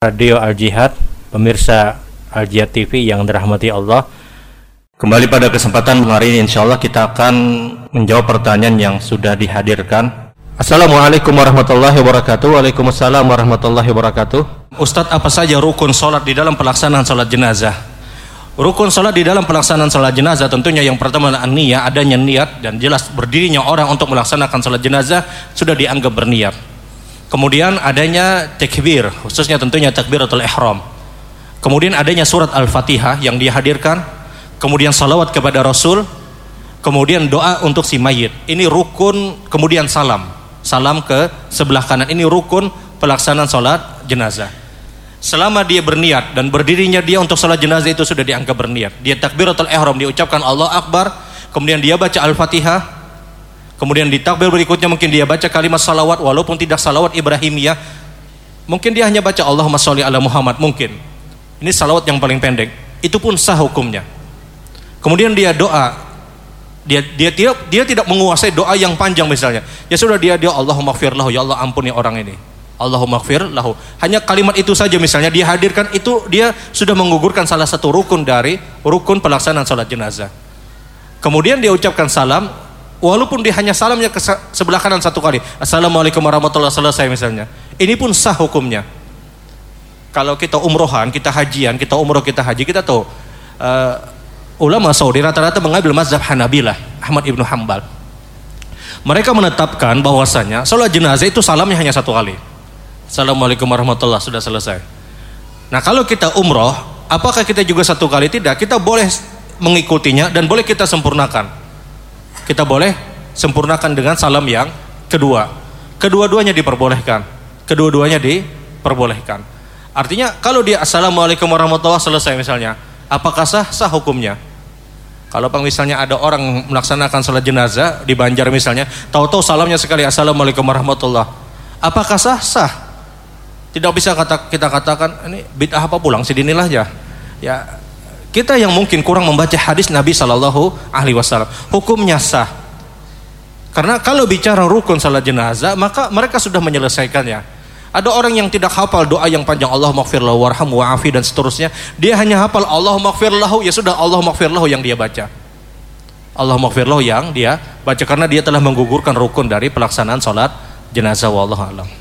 Radio Al Jihad, pemirsa Al Jihad TV yang dirahmati Allah. Kembali pada kesempatan hari ini insya Allah kita akan menjawab pertanyaan yang sudah dihadirkan. Assalamualaikum warahmatullahi wabarakatuh. Waalaikumsalam warahmatullahi wabarakatuh. Ustadz apa saja rukun sholat di dalam pelaksanaan sholat jenazah? Rukun sholat di dalam pelaksanaan sholat jenazah tentunya yang pertama adalah niat, adanya niat dan jelas berdirinya orang untuk melaksanakan sholat jenazah sudah dianggap berniat. Kemudian adanya takbir, khususnya tentunya takbiratul ihram. Kemudian adanya surat Al-Fatihah yang dihadirkan, kemudian salawat kepada Rasul, kemudian doa untuk si mayit. Ini rukun, kemudian salam. Salam ke sebelah kanan. Ini rukun pelaksanaan salat jenazah. Selama dia berniat dan berdirinya dia untuk salat jenazah itu sudah dianggap berniat. Dia takbiratul ihram, diucapkan Allah Akbar, kemudian dia baca Al-Fatihah, Kemudian di takbir berikutnya mungkin dia baca kalimat salawat walaupun tidak salawat Ibrahimiyah. Mungkin dia hanya baca Allahumma sholli ala Muhammad mungkin. Ini salawat yang paling pendek. Itu pun sah hukumnya. Kemudian dia doa. Dia dia tidak dia tidak menguasai doa yang panjang misalnya. Ya sudah dia dia Allahumma lahu ya Allah ampuni orang ini. Allahumma lahu. Hanya kalimat itu saja misalnya dia hadirkan itu dia sudah menggugurkan salah satu rukun dari rukun pelaksanaan salat jenazah. Kemudian dia ucapkan salam, walaupun dia hanya salamnya ke sebelah kanan satu kali. Assalamualaikum warahmatullahi selesai misalnya. Ini pun sah hukumnya. Kalau kita umrohan kita hajian kita umroh kita haji kita tahu uh, ulama Saudi rata-rata mengambil mazhab Hanabilah Ahmad ibnu Hambal mereka menetapkan bahwasanya sholat jenazah itu salamnya hanya satu kali. Assalamualaikum warahmatullahi sudah selesai. Nah kalau kita umroh apakah kita juga satu kali? Tidak. Kita boleh mengikutinya dan boleh kita sempurnakan kita boleh sempurnakan dengan salam yang kedua. Kedua-duanya diperbolehkan. Kedua-duanya diperbolehkan. Artinya kalau dia assalamualaikum warahmatullahi selesai misalnya, apakah sah sah hukumnya? Kalau misalnya ada orang melaksanakan salat jenazah di Banjar misalnya, tahu-tahu salamnya sekali assalamualaikum warahmatullahi, apakah sah sah? Tidak bisa kata kita katakan ini bid'ah apa pulang sidinilah ya. Ya kita yang mungkin kurang membaca hadis Nabi Shallallahu Alaihi Wasallam, hukumnya sah. Karena kalau bicara rukun salat jenazah, maka mereka sudah menyelesaikannya. Ada orang yang tidak hafal doa yang panjang Allah maghfir lahu warham wa'afi dan seterusnya. Dia hanya hafal Allah maghfir lahu, ya sudah Allah maghfir lahu yang dia baca. Allah maghfir lahu yang dia baca karena dia telah menggugurkan rukun dari pelaksanaan salat jenazah wallahu alam.